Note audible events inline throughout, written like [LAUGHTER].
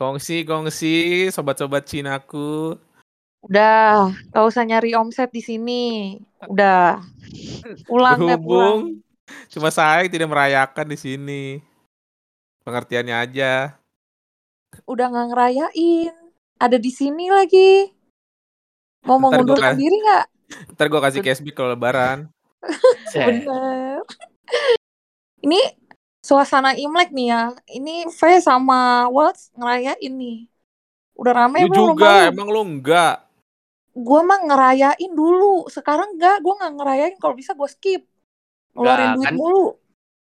Kongsi, kongsi, sobat-sobat Cinaku. Udah, gak usah nyari omset di sini. Udah. Pulang deh, pulang. Cuma saya tidak merayakan di sini. Pengertiannya aja. Udah nggak ngerayain. Ada di sini lagi. Mau Ntar gua mengundurkan ka- diri nggak? Ntar gue kasih cashback kalau lebaran. [LAUGHS] Bener. Ini suasana Imlek nih ya. Ini V sama Waltz ngerayain nih. Udah rame Lu belum juga, emang lu enggak. Gue mah ngerayain dulu. Sekarang enggak, gue nggak ngerayain. Kalau bisa gue skip. Ngeluarin duit kan? mulu.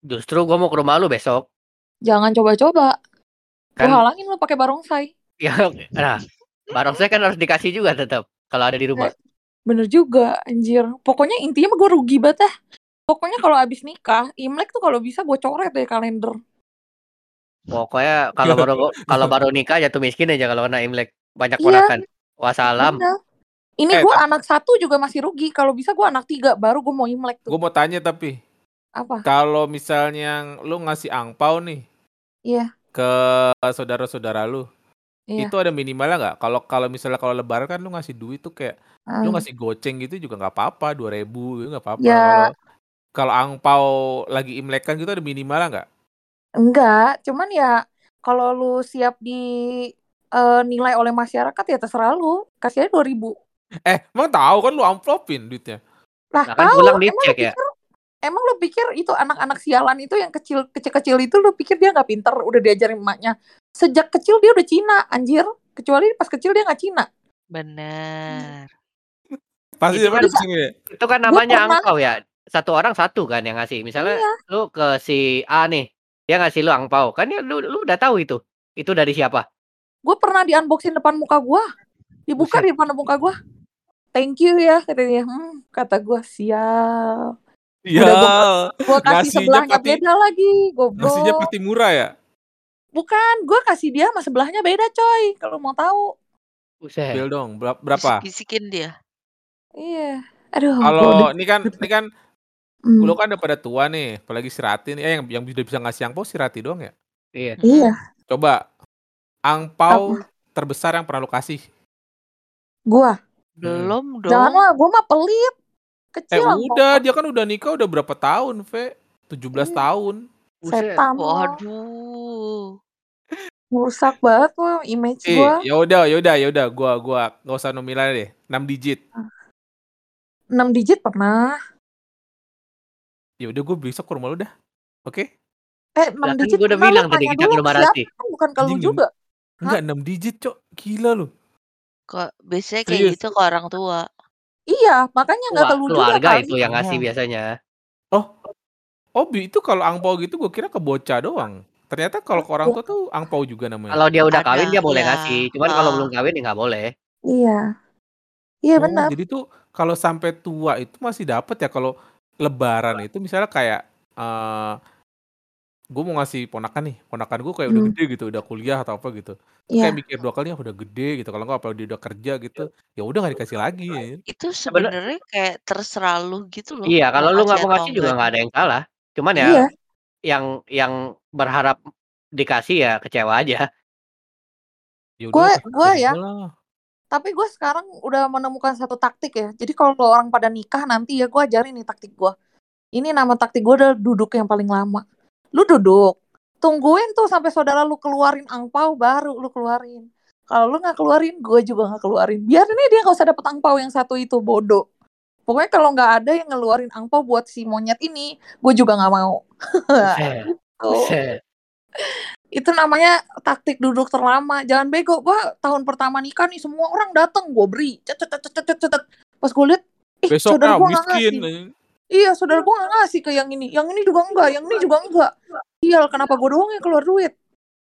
Justru gua mau ke rumah lu besok. Jangan coba-coba. Gue Kan halangin lu pakai barongsai. ya nah, barongsai kan harus dikasih juga tetap kalau ada di rumah. Bener juga, anjir. Pokoknya intinya gue rugi banget dah. Pokoknya kalau abis nikah, Imlek tuh kalau bisa gue coret deh kalender. Pokoknya kalau baru [LAUGHS] kalau baru nikah jatuh miskin aja kalau kena Imlek. Banyak Iya. ponakan. Wassalam. Bener. Ini Eh, gue anak satu juga masih rugi. Kalau bisa gue anak tiga, baru gue mau Imlek Gue tuh. mau tanya tapi, Apa? kalau misalnya lu ngasih angpau nih Iya, ke saudara-saudara lu, iya. itu ada minimalnya nggak? Kalau kalau misalnya kalau lebaran kan lu ngasih duit tuh kayak lu Hmm. ngasih goceng gitu juga nggak apa-apa, dua ribu gitu nggak apa-apa. Ya. Kalau angpau lagi imlekan gitu ada minimalnya nggak? Enggak, cuman ya kalau lu siap di eh, nilai oleh masyarakat ya terserah lu. Kasih aja 2000. Eh, emang tahu kan lu amplopin duitnya? Lah, Nah, kan tahu. pulang Emang lu ya. pikir Emang lu pikir itu anak-anak sialan itu yang kecil kecil-kecil itu lu pikir dia nggak pinter udah diajarin emaknya. Sejak kecil dia udah Cina, anjir. Kecuali pas kecil dia nggak Cina. Bener. Pasti dia Itu kan-. Itu kan namanya pernah- angpau ya. Satu orang satu kan yang ngasih. Misalnya Iya. lu ke si A nih, dia ngasih lu angpau. Kan ya lu, lu udah tahu itu. Itu dari siapa? Gue pernah di unboxing depan muka gua. Dibuka Buset. di depan muka gua. Thank you ya katanya. Hmm, kata gua siap. Iya. Gua kasih Nasinya sebelahnya pati- beda lagi, goblok. Nasinya pasti murah ya? Bukan, gua kasih dia sama sebelahnya beda coy. Kalau mau tahu. Buset. Bil dong, ber- berapa? Bisik-bisikin dia. Iya. Aduh. Kalau gua ini kan ini kan lu kan udah pada tua nih, apalagi si Rati nih. Eh, yang yang bisa bisa ngasih angpau si Rati doang ya? Iya. Iya. Coba angpau terbesar yang pernah lu kasih. Gua. Belum dong. Jangan lah, gua mah pelit. Eh Kecil. udah, dia kan udah nikah udah berapa tahun, Ve? 17 Iya. tahun. Buset. Setan. lo. Waduh. Merusak banget lo image Eh, gua. ya udah, ya udah, ya udah, gua gua nggak usah nominal deh. 6 digit. 6 digit pernah. Ya udah gua besok ke rumah lu dah. Oke? Eh, 6 Lah kan digit gua udah bilang tadi kita ke dulu rumah Rati. kan bukan Anjing, juga. Enggak 6 digit, Cok. Gila lu. Kok biasanya kayak Serius? gitu ke orang tua. Iya, makanya nggak Wah, ke lu juga keluarga kali. itu yang ngasih Oh. biasanya. Oh, bi- itu kalau angpau gitu gua kira ke bocah doang. Ternyata kalau ke orang tua tuh angpau juga namanya. Kalau dia udah kawin dia boleh iya. ngasih. Cuman kalau Ah. belum kawin ya nggak boleh. Iya. Iya Oh, benar. jadi tuh kalau sampai tua itu masih dapat ya kalau lebaran itu misalnya kayak eh gue mau ngasih ponakan nih, ponakan gue kayak udah Hmm. gede gitu, udah kuliah atau apa gitu. Iya. kayak mikir dua kali ya udah gede gitu. Kalau nggak apa dia udah kerja gitu, ya udah nggak dikasih lagi. ya. Itu sebenarnya kayak terserah lu gitu loh. Iya, kalau lu nggak mau ngasih juga enggak. nggak ada yang salah. Cuman ya Iya. yang yang berharap dikasih ya kecewa aja. Ya gua aja ya. Tapi gue sekarang udah menemukan satu taktik ya. Jadi kalau orang pada nikah nanti ya gue ajarin nih taktik gue. Ini nama taktik gue adalah duduk yang paling lama. Lu duduk, tungguin tuh sampai saudara lu keluarin angpau baru lu keluarin. Kalau lu nggak keluarin, gue juga nggak keluarin. Biar ini dia nggak usah dapet angpau yang satu itu bodoh. Pokoknya kalau nggak ada yang ngeluarin angpau buat si monyet ini, gue juga nggak mau. [LAUGHS] Tuh. Itu namanya taktik duduk terlama jangan bego gua tahun pertama nikah nih semua orang dateng gue beri cet cet cet cet cet, cet. pas gue lihat eh Besok saudara ah, gue nggak miskin. ngasih iya saudara gue nggak ngasih ke yang ini yang ini juga enggak yang ini juga enggak iya kenapa gue doang yang keluar duit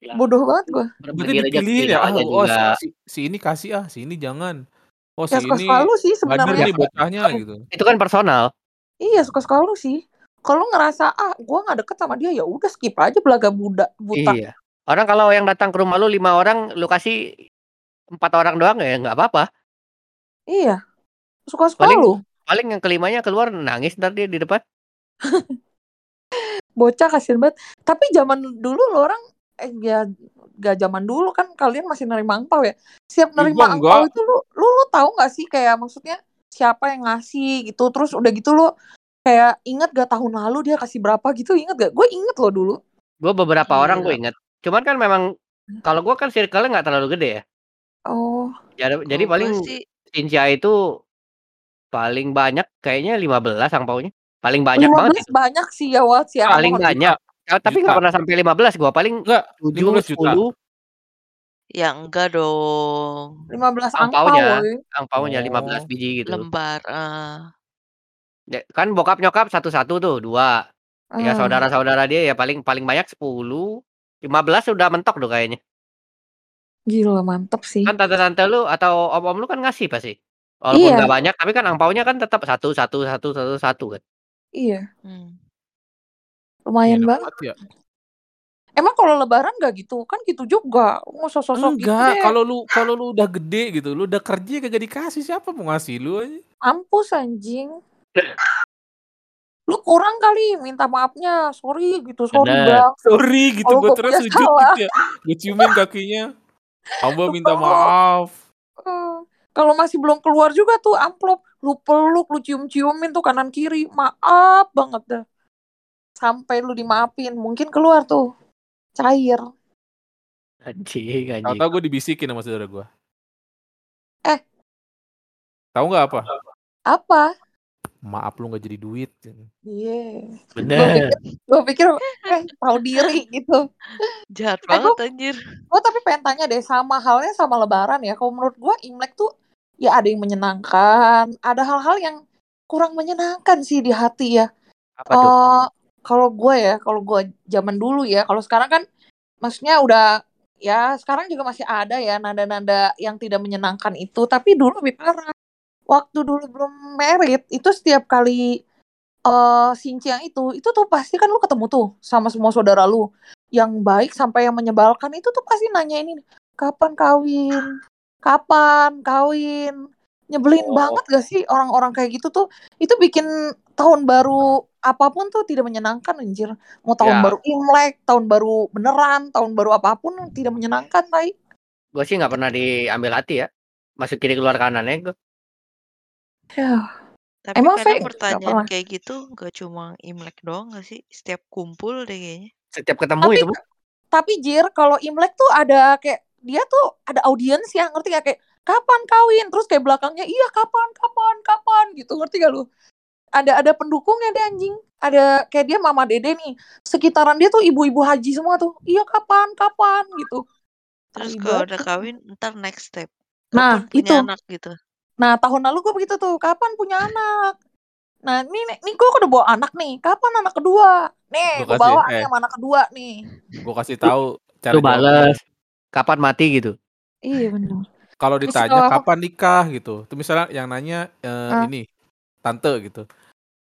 Ya. bodoh banget gue Berarti dipilihin ya. Ah, oh, juga. si, si ini kasih ah, si ini jangan. Oh, ya si suka ini suka lu sih sebenarnya bocahnya gitu. Itu kan personal. iya suka suka lu sih kalau ngerasa ah gue nggak deket sama dia ya udah skip aja belaga budak buta Iya. Orang kalau yang datang ke rumah lu lima orang, lu kasih empat orang doang ya nggak apa-apa. iya suka suka Paling- lu Paling yang kelimanya keluar nangis ntar dia di depan. [LAUGHS] bocah kasihan banget tapi zaman dulu lo orang eh ya gak zaman dulu kan kalian masih nerima angpau ya. Siap Ih, nerima angpau enggak. itu lu lu, lu tahu nggak sih kayak maksudnya siapa yang ngasih gitu. Terus udah gitu lu kayak inget gak tahun lalu dia kasih berapa gitu inget gak? Gue inget loh dulu. Gue beberapa orang gue inget. Cuman kan memang kalau gue kan circle-nya nggak terlalu gede ya. Oh, Jadi, jadi gue paling sih Cynthia itu paling banyak kayaknya 15 angpaunya. Paling banyak banget 15 itu. banyak sih ya Wats ya. Paling banyak. Ya, tapi Juta. nggak pernah sampai 15 gua. Paling Enggak, 7, 15 juta. 10 ya enggak dong. 15 angpau angpaunya. Angpaunya Oh. 15 biji gitu. Lembar. ah. Ya, kan bokap nyokap satu-satu tuh, dua. Ya Hmm. saudara-saudara dia ya paling paling banyak 10, 15 sudah mentok tuh kayaknya. Gila mantep sih. Kan tante-tante lu atau om-om lu kan ngasih pasti. Walaupun Iya. nggak banyak, tapi kan angpaunya kan tetap satu satu satu satu satu kan. Iya, Hmm. lumayan Enak banget. ya. Emang kalau lebaran gak gitu? Kan gitu juga. Mau sosok-sosok gitu Enggak, deh. kalau lu kalau lu udah gede gitu, lu udah kerja kagak dikasih siapa mau ngasih lu aja. Mampus anjing. [LAUGHS] Lu kurang kali minta maafnya. Sorry gitu, sorry Bener. bang. Sorry gitu gue gua terus sujud salah. gitu ya. Gue ciumin kakinya. Hamba minta maaf. Eh, kalau masih belum keluar juga tuh amplop, lu peluk, lu cium-ciumin tuh kanan kiri. Maaf banget dah. Sampai lu dimaafin, mungkin keluar tuh. Cair. Anjing, anjing. Tahu-tahu gue dibisikin sama saudara gue. Eh. Tahu nggak apa? Apa? Maaf lu nggak jadi duit. Iya. Bener. Gue pikir, eh tahu diri [LAUGHS] gitu. Jahat Eh, banget gua- anjir. Gue tapi pengen tanya deh, sama halnya sama lebaran ya. Kalau menurut gue Imlek tuh ya ada yang menyenangkan, ada hal-hal yang kurang menyenangkan sih di hati ya. Apa tuh? Eh kalau gue ya, kalau gue zaman dulu ya, kalau sekarang kan maksudnya udah ya sekarang juga masih ada ya nada-nada yang tidak menyenangkan itu, tapi dulu lebih parah. Waktu dulu belum merit, itu setiap kali eh sinciang itu, itu tuh pasti kan lu ketemu tuh sama semua saudara lu yang baik sampai yang menyebalkan itu tuh pasti nanya ini kapan kawin, kapan kawin. Nyebelin Oh. banget gak sih orang-orang kayak gitu tuh? Itu bikin tahun baru apa pun tuh tidak menyenangkan anjir. Mau tahun Ya. baru Imlek, tahun baru beneran, tahun baru apa pun tidak menyenangkan, Tai. Gue sih nggak pernah diambil hati ya. Masuk kiri keluar kanannya gue. Ya. Tapi Emang, kadang? Nggak pertanyaan pernah. kayak gitu gak cuma Imlek doang gak sih? Setiap kumpul deh kayaknya. Setiap ketemu Tapi itu tapi Jir, kalau Imlek tuh ada kayak dia tuh ada audiens yang ngerti gak kayak kapan kawin terus kayak belakangnya iya kapan kapan kapan gitu ngerti gak lu ada ada pendukungnya deh anjing ada kayak dia mama dede nih sekitaran dia tuh ibu-ibu haji semua tuh iya kapan kapan gitu Terus Tai kalau udah kawin, ntar next step. Nah, Kapan punya itu. anak gitu. Nah tahun lalu gue begitu tuh kapan punya anak nah ini nih gue udah bawa anak nih kapan anak kedua nih gue bawa nih eh. sama anak kedua nih Gue kasih tahu cara Lu bales. Kapan mati gitu. iya benar Kalau ditanya kapan nikah gitu. Tuh misalnya yang nanya eh, Ah. ini tante gitu.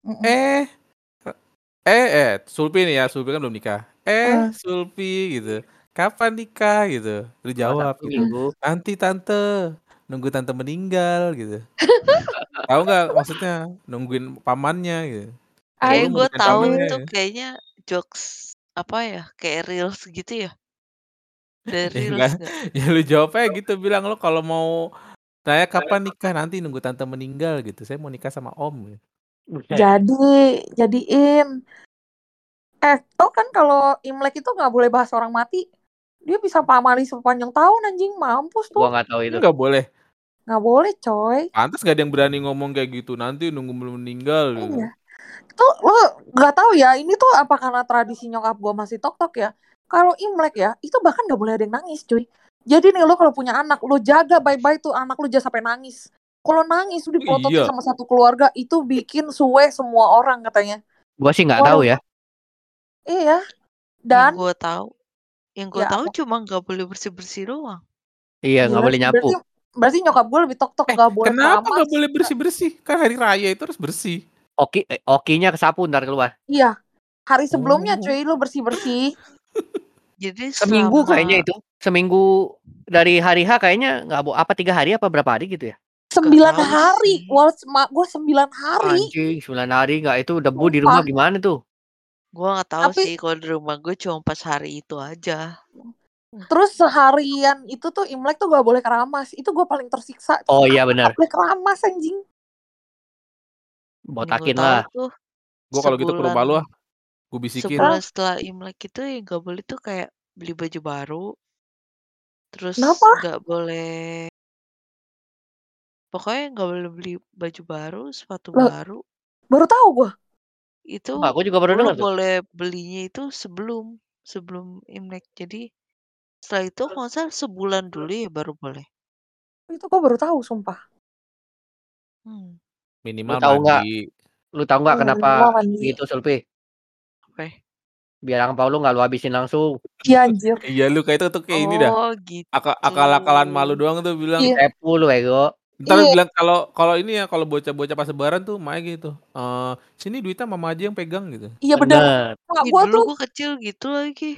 Mm-mm. Eh eh eh Sulpi nih ya, Sulpi kan belum nikah. Eh Ah. Sulpi gitu. Kapan nikah gitu. Lu jawab gitu. Nanti tante nunggu tante meninggal gitu. [LAUGHS] Tahu nggak maksudnya nungguin pamannya gitu. Kayak Aing gue tahu itu ya. kayaknya jokes apa ya? Kayak reels gitu ya. Dari [LAUGHS] Ya nggak? [LAUGHS] Ya lu jawabnya gitu bilang lu kalau mau saya kapan nikah nanti nunggu tante meninggal gitu. Saya mau nikah sama om. gitu. Jadi, jadiin. Eh, tau kan kalau Imlek itu nggak boleh bahas orang mati. Dia bisa pamali sepanjang tahun anjing, mampus Gua tuh. nggak tahu itu. Enggak boleh. Nggak boleh, coy. Pantas gak ada yang berani ngomong kayak gitu. Nanti nunggu belum meninggal gitu. Iya. Tuh lo nggak tahu ya, ini tuh apa karena tradisi nyokap gua masih tok-tok ya. Kalau Imlek ya, itu bahkan nggak boleh ada yang nangis, cuy. Jadi nih lo kalau punya anak, lo jaga baik-baik tuh anak lo jangan sampai nangis. Kalau nangis udah dipototin Iya. sama satu keluarga, itu bikin suwe semua orang katanya. Gua sih nggak Oh. tahu ya. Iya. Yang Dan gue tahu, yang gue Ya, tahu apa? cuma nggak boleh bersih bersih doang. Iya, nggak boleh nyapu. Berarti, berarti nyokap gue lebih tok-tok Eh, nggak boleh kenapa keramas. gak boleh bersih-bersih? Kan hari raya itu harus bersih. Oki, eh, okinya kesapu ntar keluar. Iya. Hari sebelumnya Oh. cuy lu bersih-bersih. [LAUGHS] Jadi Seminggu selama kayaknya itu. Seminggu dari hari H kayaknya nggak bo- apa tiga hari apa berapa hari gitu ya? Sembilan hari. mak gue sembilan hari. Anjing, 9 hari nggak itu debu di rumah gimana tuh? Gua nggak tahu Tapi sih kalau di rumah gue cuma pas hari itu aja. Terus seharian itu tuh Imlek tuh gak boleh keramas. Itu gue paling tersiksa. Oh iya Gak benar. boleh keramas anjing. Botakin tahu lah. Gue kalau gitu ke rumah lu ah, gue bisikin. sebulan setelah Imlek itu yang nggak boleh tuh kayak beli baju baru, terus Kenapa? nggak boleh pokoknya nggak boleh beli baju baru, sepatu Loh, baru. baru tahu gue. Itu aku juga baru dengar tuh. boleh belinya itu sebelum sebelum Imlek. Jadi setelah itu kalau nggak salah sebulan dulu ya baru boleh. Itu gue baru tahu sumpah. Hmm. Lu Minimal tahu nggak? mandi. Lu tahu nggak kenapa minimal mandi. gitu Sulpi? Oke. Biar angpau lu nggak lu habisin langsung. Iya anjir. Iya lu kayak itu tuh kayak ini dah. Oh gitu. Aka- Akal-akalan malu doang tuh bilang. Iya. Tepu lu ego. Ntar Iya. bilang kalau kalau ini ya kalau bocah-bocah pas lebaran tuh main gitu. Eh sini duitnya mama aja yang pegang gitu. Iya bener. Bener. Mak Ih, gue dulu tuh. gue kecil gitu lagi.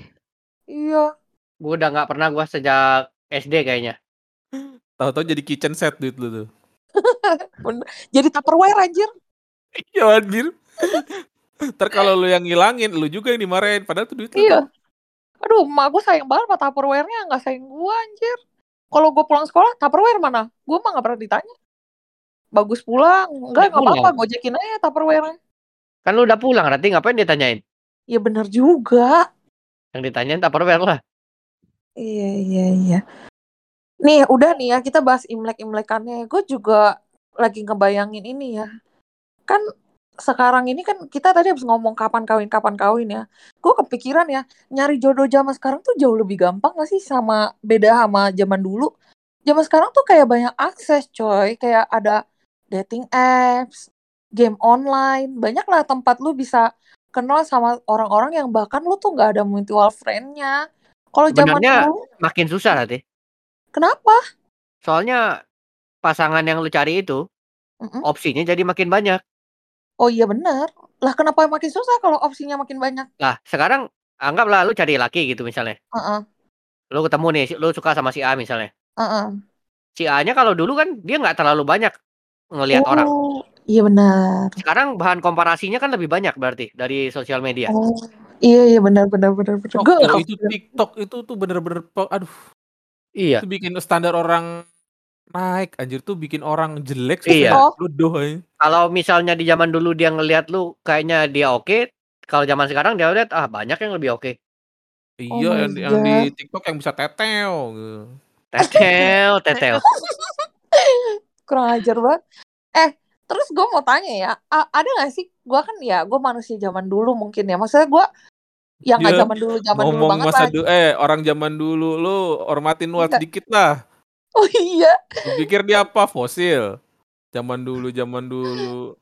Iya. Gue udah nggak pernah gua sejak SD kayaknya. Tahu-tahu jadi kitchen set duit lu tuh. [LAUGHS] Jadi Tupperware anjir. Iya anjir. Ntar kalau lu yang ngilangin, lu juga yang dimarahin. Padahal tuh duit lu. Iya. Aduh, emak gue sayang banget sama Tupperware-nya. Nggak sayang gue anjir. Kalau gue pulang sekolah, Tupperware mana? Gue mah nggak pernah ditanya. Bagus pulang. Enggak, nggak apa-apa. pulang. Gojekin aja Tupperware-nya. Kan lu udah pulang, nanti ngapain ditanyain? Ya bener juga. Yang ditanyain Tupperware lah. Iya, iya, iya. Nih, udah nih ya. Kita bahas Imlek-Imlekannya. Gue juga lagi ngebayangin ini ya. Kan sekarang ini kan kita tadi habis ngomong kapan kawin kapan kawin ya. Gue kepikiran ya nyari jodoh zaman sekarang tuh jauh lebih gampang gak sih sama beda sama zaman dulu. Zaman sekarang tuh kayak banyak akses coy, kayak ada dating apps, game online, banyak lah tempat lu bisa kenal sama orang-orang yang bahkan lu tuh nggak ada mutual friend-nya. Kalau zaman dulu, makin susah nanti. kenapa? Soalnya pasangan yang lu cari itu Mm-mm. opsinya jadi makin banyak. Oh iya bener. Lah kenapa makin susah kalau opsinya makin banyak? Lah, sekarang anggaplah lu cari laki gitu misalnya. Heeh, Lu ketemu nih, lu suka sama si A misalnya. heeh. Si A-nya kalau dulu kan dia nggak terlalu banyak ngelihat orang. Oh, iya benar. Sekarang bahan komparasinya kan lebih banyak berarti dari sosial media. Oh, iya iya benar benar benar benar. Oh, Gue itu. TikTok itu tuh bener-bener pe- aduh Iya. itu bikin standar orang naik anjir tuh bikin orang jelek Iya. Oh. Kalau misalnya di zaman dulu dia ngelihat lu kayaknya dia oke, kalau zaman sekarang dia lihat ah banyak yang lebih oke. Iya Oh yang, di- yang di God. TikTok yang bisa teteo gitu. Tetel, tetel. [LAUGHS] Kurang ajar banget. Eh, terus gue mau tanya ya, ada gak sih? Gue kan ya, gue manusia zaman dulu mungkin ya. Maksudnya gue yang nggak Iya, zaman dulu zaman dulu banget masa lah. du- eh orang zaman dulu lu hormatin Iya. sedikit lah. Oh iya, Lu pikir dia apa fosil? Zaman dulu zaman dulu.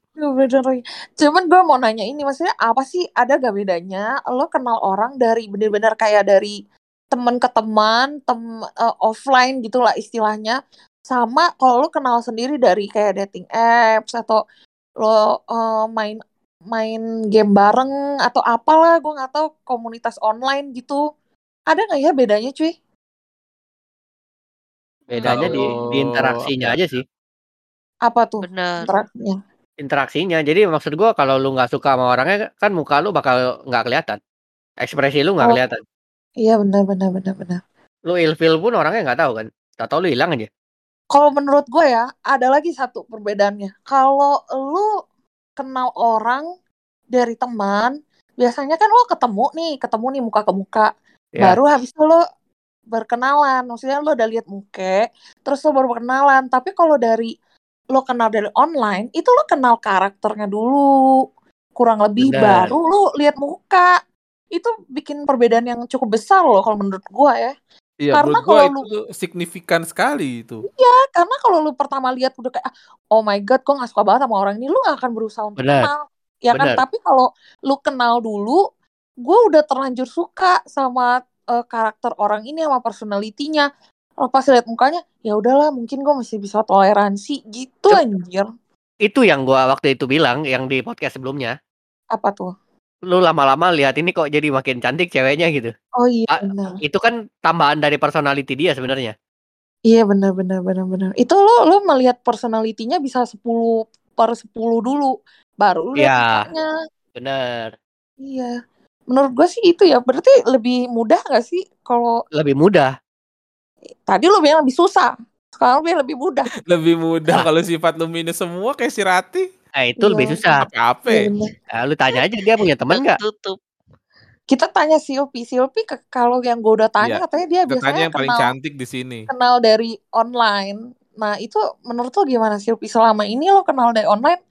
Cuman gue mau nanya ini, maksudnya apa sih? Ada gak bedanya? Lo kenal orang dari bener-bener kayak dari teman ke teman, tem eh, offline gitulah istilahnya, sama kalau lo kenal sendiri dari kayak dating apps atau lo eh, main main game bareng atau apalah, gue nggak tahu komunitas online gitu. Ada nggak ya bedanya, cuy? Bedanya di, di interaksinya aja sih. Apa tuh Bener. interaksinya? Interaksinya. Jadi maksud gua kalau lu nggak suka sama orangnya kan muka lu bakal nggak kelihatan. Ekspresi lu nggak Oh, kelihatan. iya benar benar benar benar. Lu ilfil pun orangnya nggak tahu kan. Tak tahu lu hilang aja. Kalau menurut gue ya, ada lagi satu perbedaannya. Kalau lu kenal orang dari teman, biasanya kan lo ketemu nih, ketemu nih muka ke muka. Ya. Baru habis itu lo berkenalan. Maksudnya lo udah lihat muka, terus lo baru berkenalan. Tapi kalau dari lo kenal dari online, itu lo kenal karakternya dulu. Kurang lebih Benar. baru lo lihat muka. Itu bikin perbedaan yang cukup besar loh kalau menurut gue ya. Iya Karena menurut kalau itu lu signifikan sekali itu. karena kalau lu pertama lihat udah kayak "Ah, oh my god gue gak suka banget sama orang ini lu gak akan berusaha untuk Benar. kenal ya kan Benar. tapi kalau lu kenal dulu gue udah terlanjur suka sama eh, karakter orang ini sama personalitinya Kalau pas lihat mukanya ya udahlah mungkin gue masih bisa toleransi gitu Cep- anjir Itu yang gua waktu itu bilang yang di podcast sebelumnya. apa tuh Lu lama-lama lihat ini kok jadi makin cantik ceweknya gitu. oh iya Ah, benar Itu kan tambahan dari personality dia sebenarnya. iya benar benar benar benar itu lu lu melihat personalitinya bisa 10 per 10 dulu baru lu lihat Iya. Bener. iya Menurut gue sih itu ya. Berarti lebih mudah gak sih kalau Lebih mudah. tadi lu bilang lebih susah. Sekarang lu bilang lebih mudah. [LAUGHS] Lebih mudah Lah. kalau sifat lu minus semua kayak si Rati. Nah, itu lebih Iya. susah. Apa-apa. Iya. Nah, lu tanya aja dia punya teman nggak? Tertutup. Kita tanya Silpi. Silpi ke- kalau yang gue udah tanya Iya. katanya dia Kita tanya biasanya yang paling kenal cantik di sini. kenal dari online. Nah itu menurut lo gimana Silpi? Selama ini lo kenal dari online,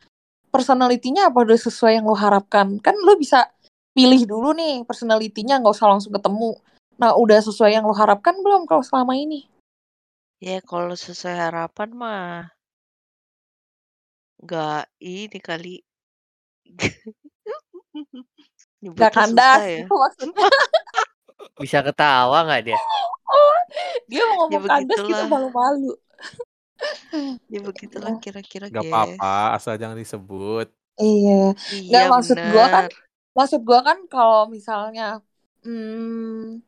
personalitinya apa udah sesuai yang lo harapkan? Kan lo bisa pilih dulu nih personalitinya nggak usah langsung ketemu. Nah udah sesuai yang lo harapkan belum kalau selama ini? Ya kalau sesuai harapan mah nggak ini kali. [LAUGHS] Gak Nyebutnya kandas susah ya. itu [LAUGHS] maksudnya. Bisa ketawa nggak dia? Dia mau Ya ngomong kandas kita begitulah. malu-malu. Ya begitulah kira-kira Gak apa-apa, asal jangan disebut. Iya. Nggak Iya maksud gua kan, bener. maksud gua kan kalau misalnya, hmm,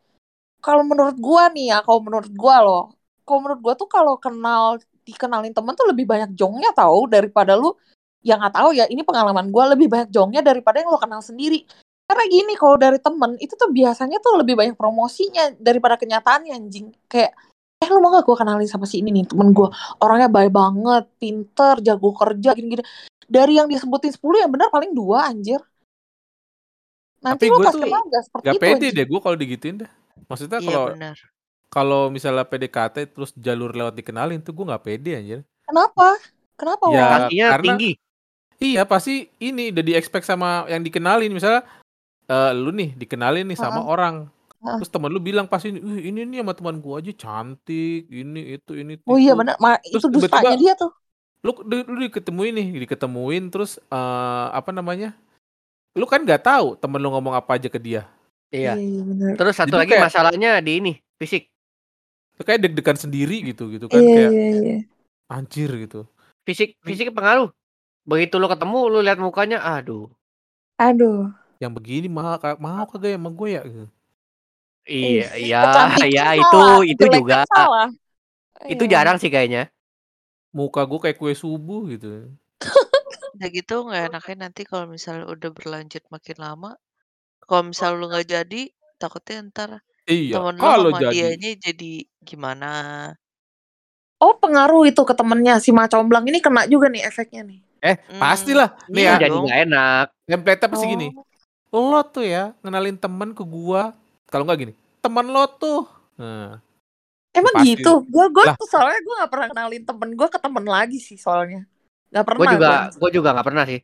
kalau menurut gua nih ya, kalau menurut gua loh, kalau menurut gua tuh kalau kenal dikenalin temen tuh lebih banyak jongnya tahu daripada lu yang nggak tahu ya ini pengalaman gua lebih banyak jongnya daripada yang lo kenal sendiri. Karena gini kalau dari temen itu tuh biasanya tuh lebih banyak promosinya daripada kenyataannya anjing. Kayak eh lu mau gak gua kenalin sama si ini nih temen gua? Orangnya baik banget pinter jago kerja gini-gini. Dari yang disebutin 10 yang benar paling dua anjir. Nanti Tapi lu gue pas tuh kenal gak seperti gak itu pede deh gue kalau digituin deh. Maksudnya Iya kalau. Kalau misalnya PDKT terus jalur lewat dikenalin tuh gue gak pede anjir. kenapa kenapa Ya? Kakinya karena- tinggi. Iya pasti ini udah di expect sama yang dikenalin misalnya eh, lu nih dikenalin nih sama Heeh. orang. Heeh. Terus temen lu bilang pasti "Wih, ini nih sama teman gua aja cantik, ini itu ini oh iya itu." benar Ma, Terus itu dustanya tiba-tiba- dia tuh Lu, lu, lu diketemuin nih, diketemuin terus eh, apa namanya? Lu kan nggak tahu temen lu ngomong apa aja ke dia. Iya. iya benar Terus satu Jadi lagi kayak- masalahnya di ini fisik. Kayak deg-degan sendiri gitu gitu kan iya kayak iya iya anjir gitu. Fisik fisik pengaruh. Begitu lu ketemu lu lihat mukanya, aduh. aduh Yang begini ka- mau kagak ya sama gue ya gitu. Iya, iya, iya itu itu kejelekan juga. salah. Itu Iya. jarang sih kayaknya. Muka gue kayak kue subuh gitu. [LAUGHS] Udah gitu nggak enaknya nanti kalau misalnya udah berlanjut makin lama, kalau misalnya lu nggak jadi, takutnya ntar Iya, temen lu kalau sama jadi dianya jadi gimana? Oh pengaruh itu ke temennya si Macomblang ini kena juga nih efeknya nih. eh Hmm, pastilah nih iya ya Jadi dong. nggak enak. template apa sih gini Oh. lo tuh ya ngenalin temen ke gua kalau nggak gini temen lo tuh nah, Emang Pasti. gitu? Gue gue Lah. tuh soalnya gue gak pernah kenalin temen gue ke temen lagi sih soalnya. Gak Gue pernah juga gua. gue juga nggak pernah sih.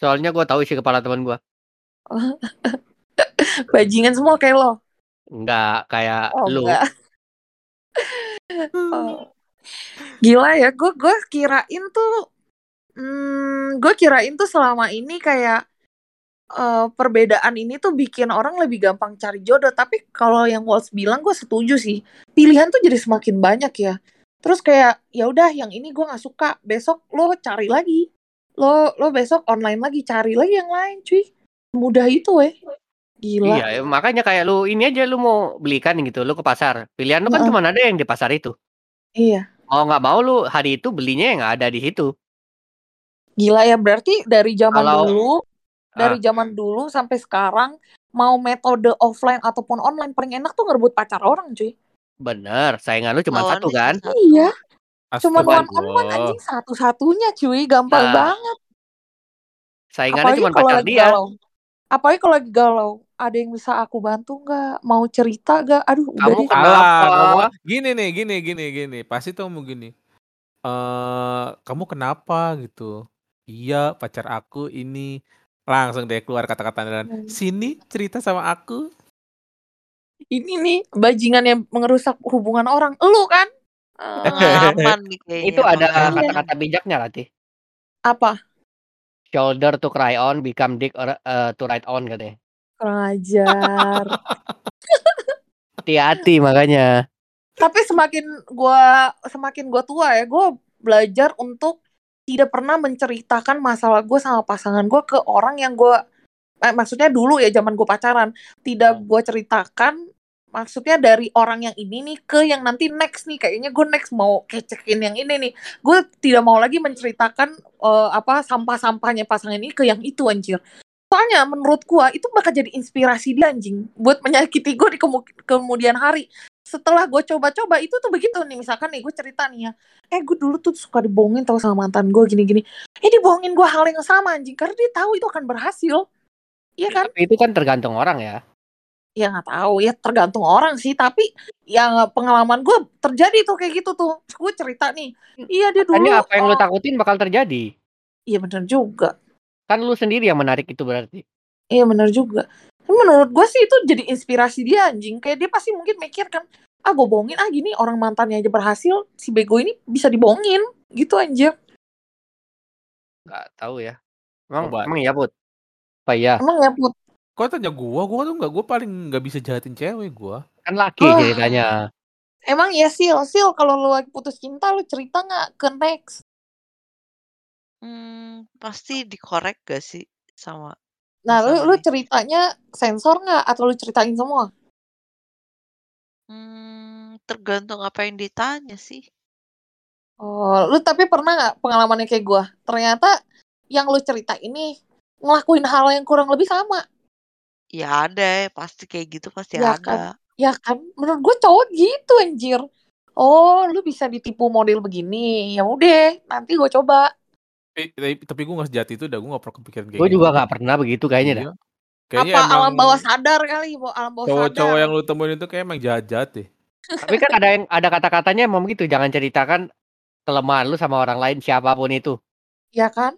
Soalnya gue tahu isi kepala teman gue. [LAUGHS] Bajingan semua kayak lo. Nggak kayak Oh lu. enggak. Oh. Gila ya, gue gue kirain tuh, hmm, gue kirain tuh selama ini kayak eh, perbedaan ini tuh bikin orang lebih gampang cari jodoh. Tapi kalau yang Walls bilang gue setuju sih. Pilihan tuh jadi semakin banyak ya. Terus kayak ya udah yang ini gue nggak suka. Besok lo cari lagi. Lo lo besok online lagi cari lagi yang lain, cuy. Mudah itu weh. Gila. Iya, ya, makanya kayak lu ini aja lu mau belikan gitu, lu ke pasar. Pilihan lu kan cuma ada yang di pasar itu. Iya. Mau nggak mau lu hari itu belinya yang ada di situ. Gila ya berarti dari zaman Kalau- dulu dari Ah. zaman dulu sampai sekarang mau metode offline ataupun online paling enak tuh ngerebut pacar orang cuy. Bener, saingan lu cuma Lawannya satu cuma kan? Iya, cuman one on one anjing satu-satunya cuy, gampang Nah, banget. Saingannya cuma pacar lagi dia. galau. Apalagi kalau lagi galau, ada yang bisa aku bantu nggak? Mau cerita nggak? Aduh, udah Kamu deh. kenapa? Salah, ngomong gini nih, gini, gini, gini. Pasti tuh ngomong gini. Eh, kamu kenapa gitu? Iya, pacar aku ini langsung deh keluar kata-kata dan Hmm. sini cerita sama aku. Ini nih bajingan yang mengerusak hubungan orang. Lu kan? Eh, Pengalaman nih kayaknya. Itu ada pengalaman. kata-kata bijaknya Latih. apa? Shoulder to cry on, become dick or, uh, to ride on katanya. Kurang ajar. [LAUGHS] Hati-hati makanya. tapi semakin gua semakin gua tua ya gua belajar untuk tidak pernah menceritakan masalah gue sama pasangan gue ke orang yang gue eh, maksudnya dulu ya zaman gue pacaran. Tidak gue ceritakan maksudnya dari orang yang ini nih ke yang nanti next nih. Kayaknya gue next mau kecekin yang ini nih. Gue tidak mau lagi menceritakan eh, apa sampah-sampahnya pasangan ini ke yang itu anjir Soalnya menurut gua itu bakal jadi inspirasi dia anjing buat menyakiti gue di kemu- kemudian hari. Setelah gue coba-coba itu tuh begitu nih misalkan nih gue cerita nih ya, eh gue dulu tuh suka dibohongin tau sama mantan gue gini-gini. Eh dibohongin gue hal yang sama anjing karena dia tahu itu akan berhasil. Iya kan? Tapi itu kan tergantung orang ya. Ya nggak tahu ya tergantung orang sih tapi yang pengalaman gue terjadi tuh kayak gitu tuh. Gue cerita nih, iya dia dulu. Makanya apa yang lu oh, takutin bakal terjadi. Iya bener juga. Kan lu sendiri yang menarik itu berarti. Iya bener juga. Menurut gue sih itu jadi inspirasi dia anjing. Kayak dia pasti mungkin mikir kan, ah gue bohongin ah gini orang mantannya aja berhasil, si bego ini bisa dibohongin gitu anjir. Nggak tahu ya. Emang Coba. emang iya, Put? Apa iya? Emang ya put. Kok tanya gua, gua tuh nggak, gua paling nggak bisa jahatin cewek gua. Kan laki Ah. ceritanya. Emang ya sil, sil kalau lu lagi putus cinta lu cerita nggak ke next? Hmm, pasti dikorek gak sih sama Nah lu, lu pasangannya? ceritanya sensor nggak atau lu ceritain semua? Hmm, tergantung apa yang ditanya sih. Oh, lu tapi pernah nggak pengalamannya kayak gua? Ternyata yang lu cerita ini ngelakuin hal yang kurang lebih sama. Ya ada, pasti kayak gitu pasti Ya ada. kan? Ya kan? Menurut gue cowok gitu anjir. Oh, lu bisa ditipu model begini. Ya udah, nanti gue coba. Tapi, tapi, tapi gua nggak sejati itu, dah gua nggak pernah kepikiran kayak Gue gitu. juga nggak pernah begitu kayaknya dah. Iya. Kayaknya Apa emang alam bawah sadar kali, Bo- alam bawah cowok-cowok sadar. yang lu temuin itu kayak emang jahat-jahat deh. Tapi kan ada yang ada kata-katanya emang gitu, jangan ceritakan kelemahan lu sama orang lain siapa pun itu. Ya kan?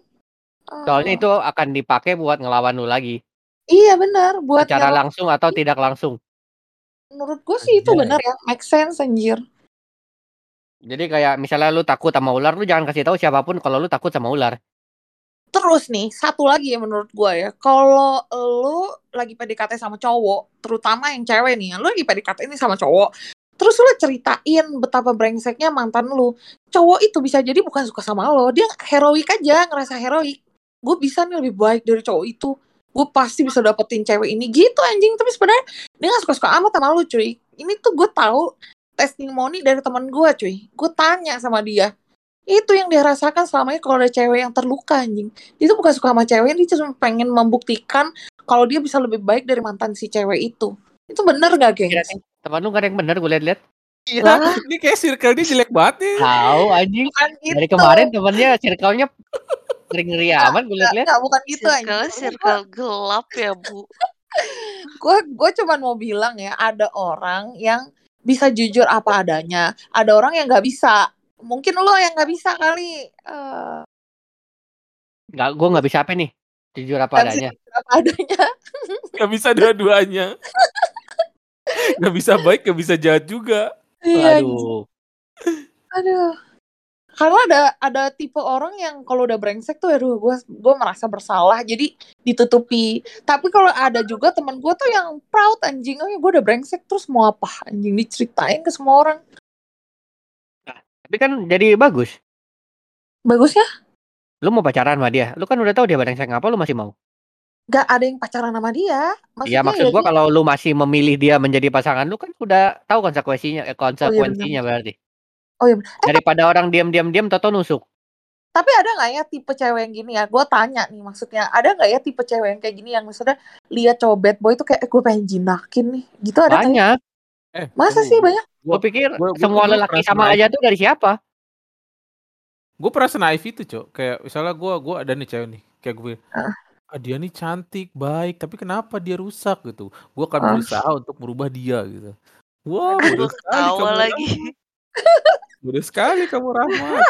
Soalnya Ah, itu akan dipakai buat ngelawan lu lagi. Iya benar, buat nyerang. langsung atau tidak langsung. Menurut gue sih itu benar ya, make sense anjir. Jadi kayak misalnya lu takut sama ular, lu jangan kasih tahu siapa pun kalau lu takut sama ular. Terus nih, satu lagi ya menurut gue ya, kalau lu lagi PDKT sama cowok, terutama yang cewek nih, lu lagi PDKT ini sama cowok, terus lu ceritain betapa brengseknya mantan lu, cowok itu bisa jadi bukan suka sama lo, dia heroik aja, ngerasa heroik. Gue bisa nih lebih baik dari cowok itu, gue pasti bisa dapetin cewek ini gitu anjing, tapi sebenarnya dia gak suka-suka amat sama lu cuy. Ini tuh gue tahu testimoni dari teman gue cuy, gue tanya sama dia, itu yang dia rasakan selama ini kalau ada cewek yang terluka anjing dia tuh bukan suka sama cewek dia cuma pengen membuktikan kalau dia bisa lebih baik dari mantan si cewek itu itu bener gak Kira gengs? teman lu gak ada yang bener gue liat-liat. Iya, Lah. ini kayak circle dia jelek banget nih. Tahu anjing. bukan gitu Dari kemarin temennya circle-nya ngeri-ngeri amat gue liat-liat. nggak, bukan gitu Circle anjing circle gelap ya, Bu. [LAUGHS] gue gue cuma mau bilang ya ada orang yang bisa jujur apa adanya ada orang yang nggak bisa mungkin lo yang nggak bisa kali Eh, Nggak, gue nggak bisa apa nih. Jujur apa bisa adanya. jujur apa adanya [LAUGHS] Gak bisa dua-duanya. [LAUGHS] Gak bisa baik, gak bisa jahat juga. Iya. Aduh. Aduh. Karena ada ada tipe orang yang kalau udah brengsek tuh aduh gue gue merasa bersalah jadi ditutupi. Tapi kalau ada juga teman gue tuh yang proud anjing, oh ya gue udah brengsek terus mau apa anjing diceritain ke semua orang. Tapi kan jadi bagus. Bagus ya? Lu mau pacaran sama dia. Lu kan udah tahu dia brengsek ngapa lu masih mau. Gak ada yang pacaran sama dia. Maksudnya Iya maksud ya gua dia- kalau lu masih memilih dia menjadi pasangan lu kan udah tahu konsekuensinya eh, konsekuensinya berarti. Oh iya. Eh, Daripada orang diam-diam diam toto nusuk. tapi ada nggak ya tipe cewek yang gini ya? Gue tanya nih maksudnya ada nggak ya tipe cewek yang kayak gini yang misalnya lihat cowok bad boy tuh kayak eh, gue pengen jinakin nih. Gitu ada ya? Banyak. Eh, Masa sih banyak? Gua pikir gua- gua- semua gua lelaki sama naik. aja tuh dari siapa? Gue pernah senaif itu, Cok. Kayak misalnya gue gua ada nih cewek nih. Kayak gue Ah. ah, dia nih cantik, baik, tapi kenapa dia rusak gitu? Gue akan Ah. berusaha untuk merubah dia gitu. Wah, Gue sekali ketawa kamu lagi. [LAUGHS] Bodoh sekali kamu Rahmat.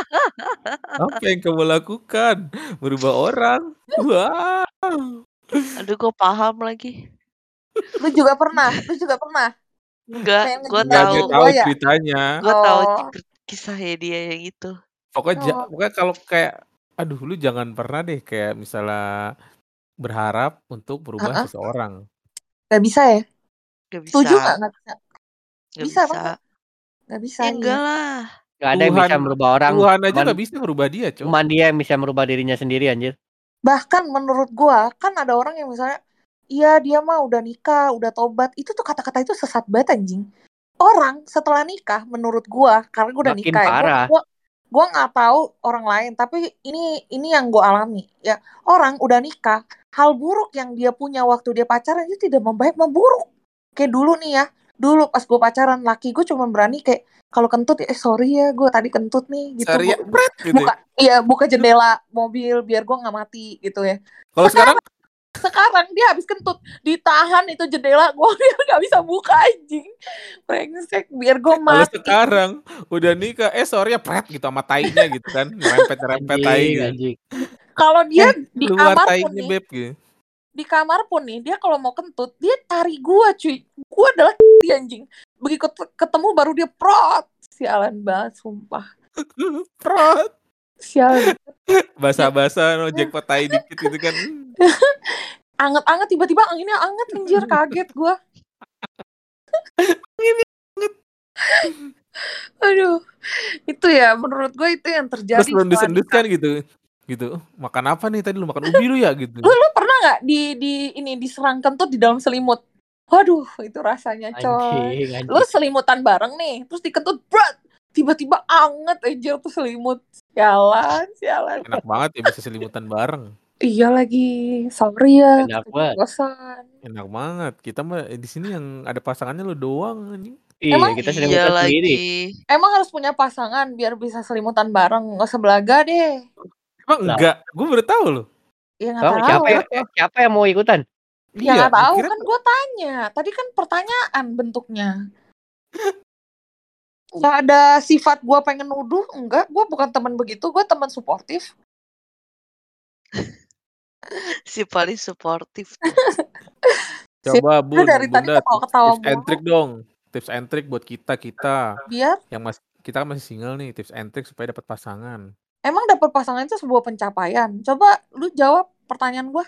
Apa yang kamu lakukan? Merubah orang? Wah. Aduh, gue paham lagi. Lu juga pernah? Lu juga pernah? Enggak, gue tahu. dia gua tahu ya? ceritanya. Gue tahu Oh. cik- kisahnya dia yang itu. Pokoknya, Oh. pokoknya kalau kayak, aduh lu jangan pernah deh kayak misalnya berharap untuk merubah Ah-ah. seseorang. Gak bisa ya? Gak bisa. Setuju gak? Gak bisa. Gak Bisa bisa. Enggak? Gak bisa. Ya enggak lah. Gak ada yang bisa Tuhan, merubah orang. Tuhan aja Cuman, gak bisa merubah dia, Cok. cuman dia yang bisa merubah dirinya sendiri anjir. Bahkan menurut gua, kan ada orang yang misalnya, iya dia mah udah nikah, udah tobat. Itu tuh kata-kata itu sesat banget anjing. Orang setelah nikah, menurut gua, karena gua udah Makin nikah ya, gua, parah. gua, gue nggak tahu orang lain tapi ini ini yang gue alami ya orang udah nikah hal buruk yang dia punya waktu dia pacaran itu tidak membaik memburuk kayak dulu nih ya dulu pas gue pacaran laki gue cuma berani kayak kalau kentut eh sorry ya gue tadi kentut nih gitu Sorry ya, pret, gitu. buka iya buka jendela mobil biar gue nggak mati gitu ya Kalau sekarang sekarang dia habis kentut ditahan itu jendela gue biar [LAUGHS] nggak bisa buka anjing brengsek biar gue kalau mati sekarang udah nikah, eh sorry ya pret gitu sama tainya gitu kan, nyerempet nyerempet tai Anjing, gitu. anjing. kalau dia di Keluar kamar pun tainya nih beb gitu. Di kamar pun nih dia kalau mau kentut dia cari gua cuy gua adalah [LAUGHS] dia anjing begitu ketemu baru dia prot sialan banget sumpah [LAUGHS] Prot. sialan [LAUGHS] Basa-basa no jackpot tai dikit gitu kan. anget-anget tiba-tiba anginnya anget anjir kaget gua aduh itu ya menurut gue itu yang terjadi Terus lu nikah. kan gitu. Gitu. Makan apa nih tadi lu makan ubi lu ya gitu. lu nggak di di ini diserang kentut di dalam selimut waduh itu rasanya coy Anjing, lu selimutan bareng nih terus dikentut berat tiba-tiba anget aja tuh selimut sialan sialan Enak banget ya bisa selimutan bareng. iya lagi sorry ya Enak banget. bosan Enak banget. Kita mah eh, di sini yang ada pasangannya lu doang anjing. Iya, Emang kita Iya sendiri. lagi. emang harus punya pasangan biar bisa selimutan bareng nggak usah belaga deh Emang enggak? Gue baru tahu loh. Ya nggak Oh, tahu. siapa ya, eh, siapa yang mau ikutan? ya nggak tahu. dikira kan gue tanya. Tadi kan pertanyaan bentuknya. [LAUGHS] Nggak ada sifat gue pengen nuduh enggak. Gue bukan teman begitu gue teman suportif. [LAUGHS] Si paling suportif. [LAUGHS] Coba bun, dari tadi bunda ketawa-ketawa tips and trick dong. Tips and trick buat kita kita biar yang masih kita kan masih single nih. Tips and trick supaya dapat pasangan. Emang dapet pasangan itu sebuah pencapaian? Coba lu jawab pertanyaan gue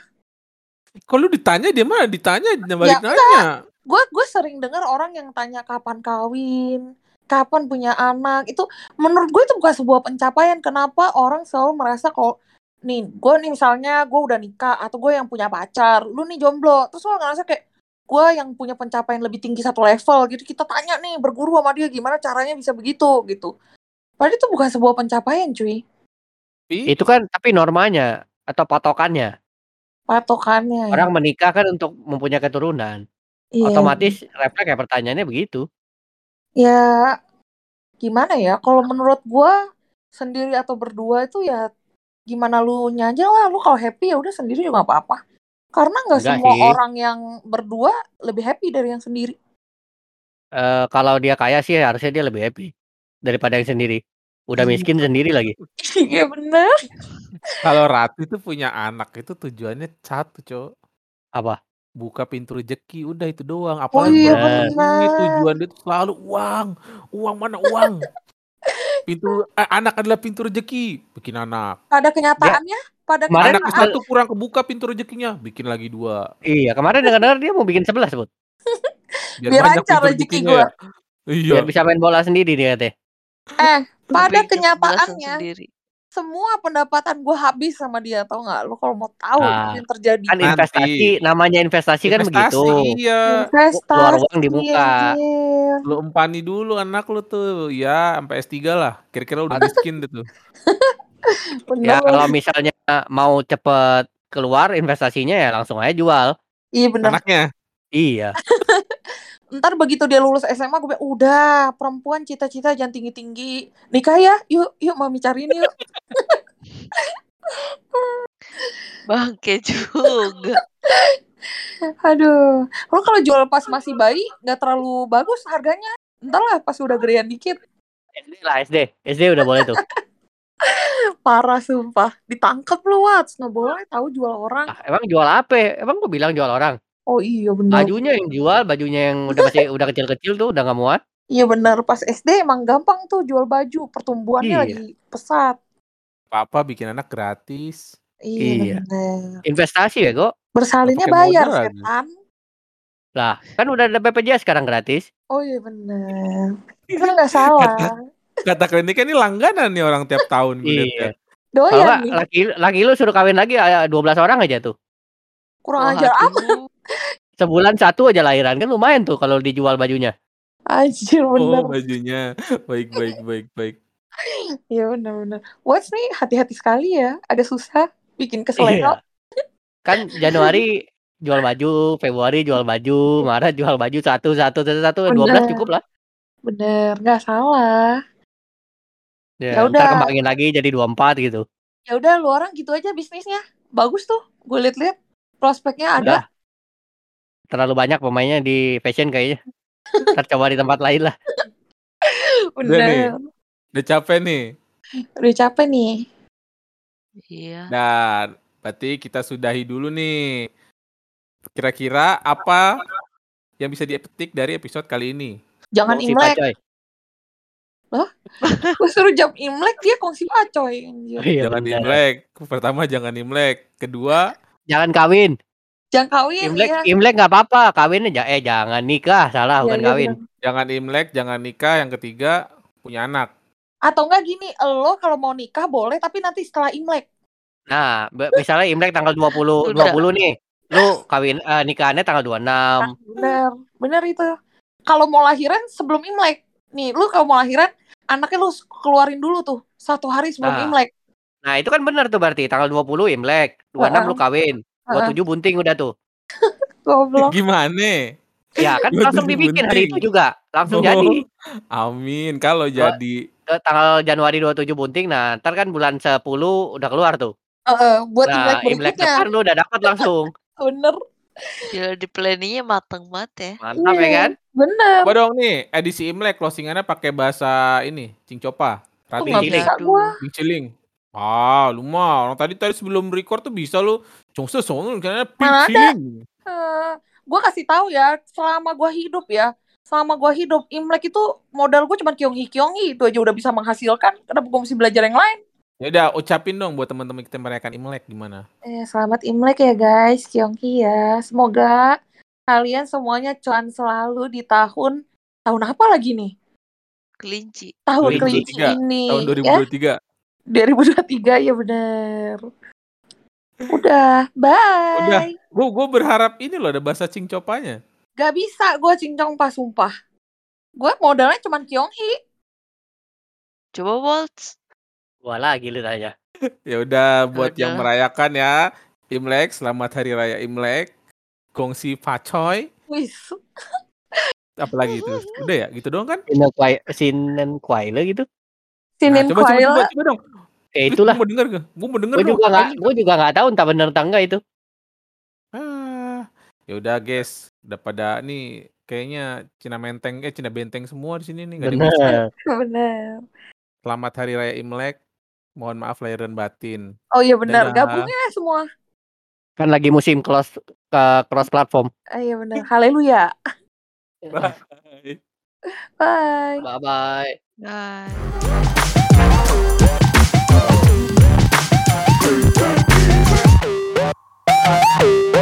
Kalau lu ditanya dia mah ditanya dia balik Ya, nanya. gue gue sering dengar orang yang tanya kapan kawin kapan punya anak. Itu menurut gue itu bukan sebuah pencapaian. Kenapa orang selalu merasa kalau nih gue nih misalnya gue udah nikah atau gue yang punya pacar lu nih jomblo. Terus lo ngerasa kayak gue yang punya pencapaian lebih tinggi satu level gitu. Kita tanya nih berguru sama dia gimana caranya bisa begitu gitu. Padahal itu bukan sebuah pencapaian cuy Tapi Itu kan tapi normanya atau patokannya. patokannya ya. Orang menikah kan untuk mempunyai keturunan. Iya. Otomatis refleks ya pertanyaannya begitu. ya gimana ya kalau menurut gua sendiri atau berdua itu ya gimana lu aja lah lu kalau happy ya udah sendiri juga apa-apa karena nggak Enggak semua sih. orang yang berdua lebih happy dari yang sendiri Eh kalau dia kaya sih harusnya dia lebih happy daripada yang sendiri. Udah Iya. miskin sendiri lagi. [LAUGHS] iya bener kalau Ratu itu punya anak itu tujuannya satu, Cok. Apa? Buka pintu rezeki, udah itu doang. oh Apalagi iya bener. ini tujuan dia tuh selalu uang. Uang mana uang? pintu eh, anak adalah pintu rezeki, bikin anak. pada kenyataannya pada Kemarin Anak kenyataan satu kurang kebuka pintu rezekinya, bikin lagi dua. Iya, kemarin dengar-dengar dia mau bikin 11, Bud. Biar banyak lancar pintu rezeki rezekinya gua. ya. Iya. Biar bisa main bola sendiri dia katanya. eh pada kenyataannya sendiri. semua pendapatan gua habis sama dia tau nggak lu kalau mau tahu Ah, apa yang terjadi Kan Nanti. investasi, namanya investasi, kan Investasi, begitu. Iya. investasi Keluar uang dibuka. anjir. Lu empani dulu anak lu tuh. Ya, sampai S3 lah. Kira-kira udah miskin deh tuh. [LAUGHS] Ya kalau misalnya mau cepet keluar investasinya ya langsung aja jual. iya bener Anaknya. Iya. Ntar begitu dia lulus SMA gue bilang udah perempuan cita-cita jangan tinggi-tinggi nikah ya yuk yuk mami cariin yuk [LAUGHS] Bangke juga. aduh lo kalau jual pas masih bayi nggak terlalu bagus harganya ntar lah pas udah gedean dikit SD lah SD. SD udah boleh tuh. [LAUGHS] parah sumpah ditangkap lu Wats nggak boleh tahu jual orang Ah, emang jual apa? Emang gue bilang jual orang. Oh iya benar Bajunya yang jual, bajunya yang udah masih [LAUGHS] udah kecil-kecil tuh udah nggak muat. iya benar pas SD emang gampang tuh jual baju pertumbuhannya Iya. lagi pesat Papa bikin anak gratis. iya, Iya. Investasi ya kok. bersalinnya Pakai bayar modal lagi. setan Lah, kan udah ada BPJS sekarang gratis. oh iya benar itu nggak salah Kata kliniknya ini langganan nih orang tiap tahun ya. Iya. Kalau doyan nih laki laki lu suruh kawin lagi ya 12 orang aja tuh. kurang ajar amat. Sebulan satu aja lahiran kan lumayan tuh kalau dijual bajunya. anjir bener Oh bajunya baik baik baik baik. Iya benar-benar. Watch nih hati-hati sekali ya. Agak susah bikin kesel Iya. Kan Januari jual baju, Februari jual baju, Maret jual baju satu satu satu satu dua belas cukup lah. Bener, nggak salah. Ya, Ya udah. kembangin lagi jadi 24 gitu. Ya udah lu orang gitu aja bisnisnya. Bagus tuh. Gue liat-liat prospeknya ada. Udah. Terlalu banyak pemainnya di fashion kayaknya. Ntar coba di tempat lain lah. Udah nih. Udah capek nih. Udah capek nih. Iya. Dan berarti kita sudahi dulu nih. Kira-kira apa yang bisa dipetik dari episode kali ini? Jangan Si Imlek. Pacoy. Gue suruh jam Imlek dia kongsi pacoy. anjir. Iya, jangan bener. Imlek. Pertama jangan Imlek. Kedua Jangan kawin. Jangan kawin Imlek ya. Imlek nggak apa-apa, kawin aja eh jangan nikah, salah Iya, bukan iya, kawin. bener. jangan Imlek, jangan nikah. Yang ketiga punya anak. Atau enggak gini, lo kalau mau nikah boleh tapi nanti setelah Imlek. Nah, misalnya Imlek tanggal 20 Tunda. 20 nih. Lu kawin eh, nikahannya tanggal 26. Bener, bener itu. Kalau mau lahiran sebelum Imlek. Nih, lu kalau mau lahiran, anaknya lu keluarin dulu tuh. Satu hari sebelum Nah. Imlek. Nah, itu kan benar tuh berarti tanggal 20 Imlek, 26 lu kawin, 27 bunting udah tuh. Goblok. Gimana? Ya kan 27 langsung dibikin hari itu bunting. juga, langsung Oh, jadi. Amin. Kalau jadi Tanggal Januari 27 bunting, nah ntar kan bulan 10 udah keluar tuh. Heeh, buat Imlek Nah, Imlek berikutnya. depan lu udah dapat langsung. Bener. Gila di planningnya mateng banget ya. Mantap ya Iya. kan? Bener. Coba dong nih, edisi Imlek closingannya pakai bahasa ini, Cingcopa. Rati. nggak Cilik. bisa gua. Ciling. Ah, lu mah orang tadi tadi sebelum record tuh bisa lu karena Mana ada? pinciling. Eh, gua kasih tahu ya, selama gua hidup ya, selama gua hidup Imlek itu modal gua cuma kyonghi kyonghi itu aja udah bisa menghasilkan. Kenapa gua mesti belajar yang lain? Ya udah ucapin dong buat teman-teman kita merayakan Imlek gimana? Eh, selamat Imlek ya guys, kyonghi ya. Semoga kalian semuanya cuan selalu di tahun tahun apa lagi nih? Kelinci. Tahun Kelinci. kelinci ini. Tahun ya. 2023. 2023 ya bener. Udah, bye. Udah. Gue gue berharap ini loh ada bahasa Cingcopanya. Gak bisa gue cincong pas sumpah. Gue modalnya cuma Kyonghi. Coba Waltz. Gua lagi lu tanya. [LAUGHS] Ya udah buat yang merayakan ya Imlek, selamat hari raya Imlek. Gongsi pacoy, Wis. apalagi itu. Udah ya, gitu doang kan? Sinen Kwai Sinen Kwaile gitu. Sinin coba, coba, coba, Kwaila. coba dong. Ya itulah. Gue mau denger gak? Gue mau denger Gue juga nggak, gue juga nggak tahu entah bener entah enggak itu. Ah, ya udah guys, udah pada nih kayaknya Cina Menteng eh Cina Benteng semua di sini nih nggak bisa. Bener. Bener. Selamat hari raya Imlek. Mohon maaf lahir dan batin. Oh iya bener. Dadah. Gabungnya semua. Kan lagi musim cross ke cross platform. Ah, iya bener. Haleluya. [LAUGHS] Bye. Bye. Bye bye. Bye. Woo!